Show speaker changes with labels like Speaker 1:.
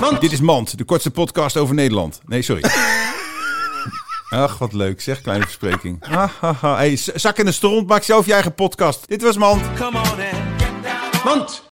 Speaker 1: Mand. Dit is Mand, de kortste podcast over Nederland. Nee, sorry. Ach, wat leuk zeg, kleine verspreking. Ah, ah, ah. Hey, zak in de stront, maak zelf je eigen podcast. Dit was Mand.
Speaker 2: Come on.
Speaker 1: Mand.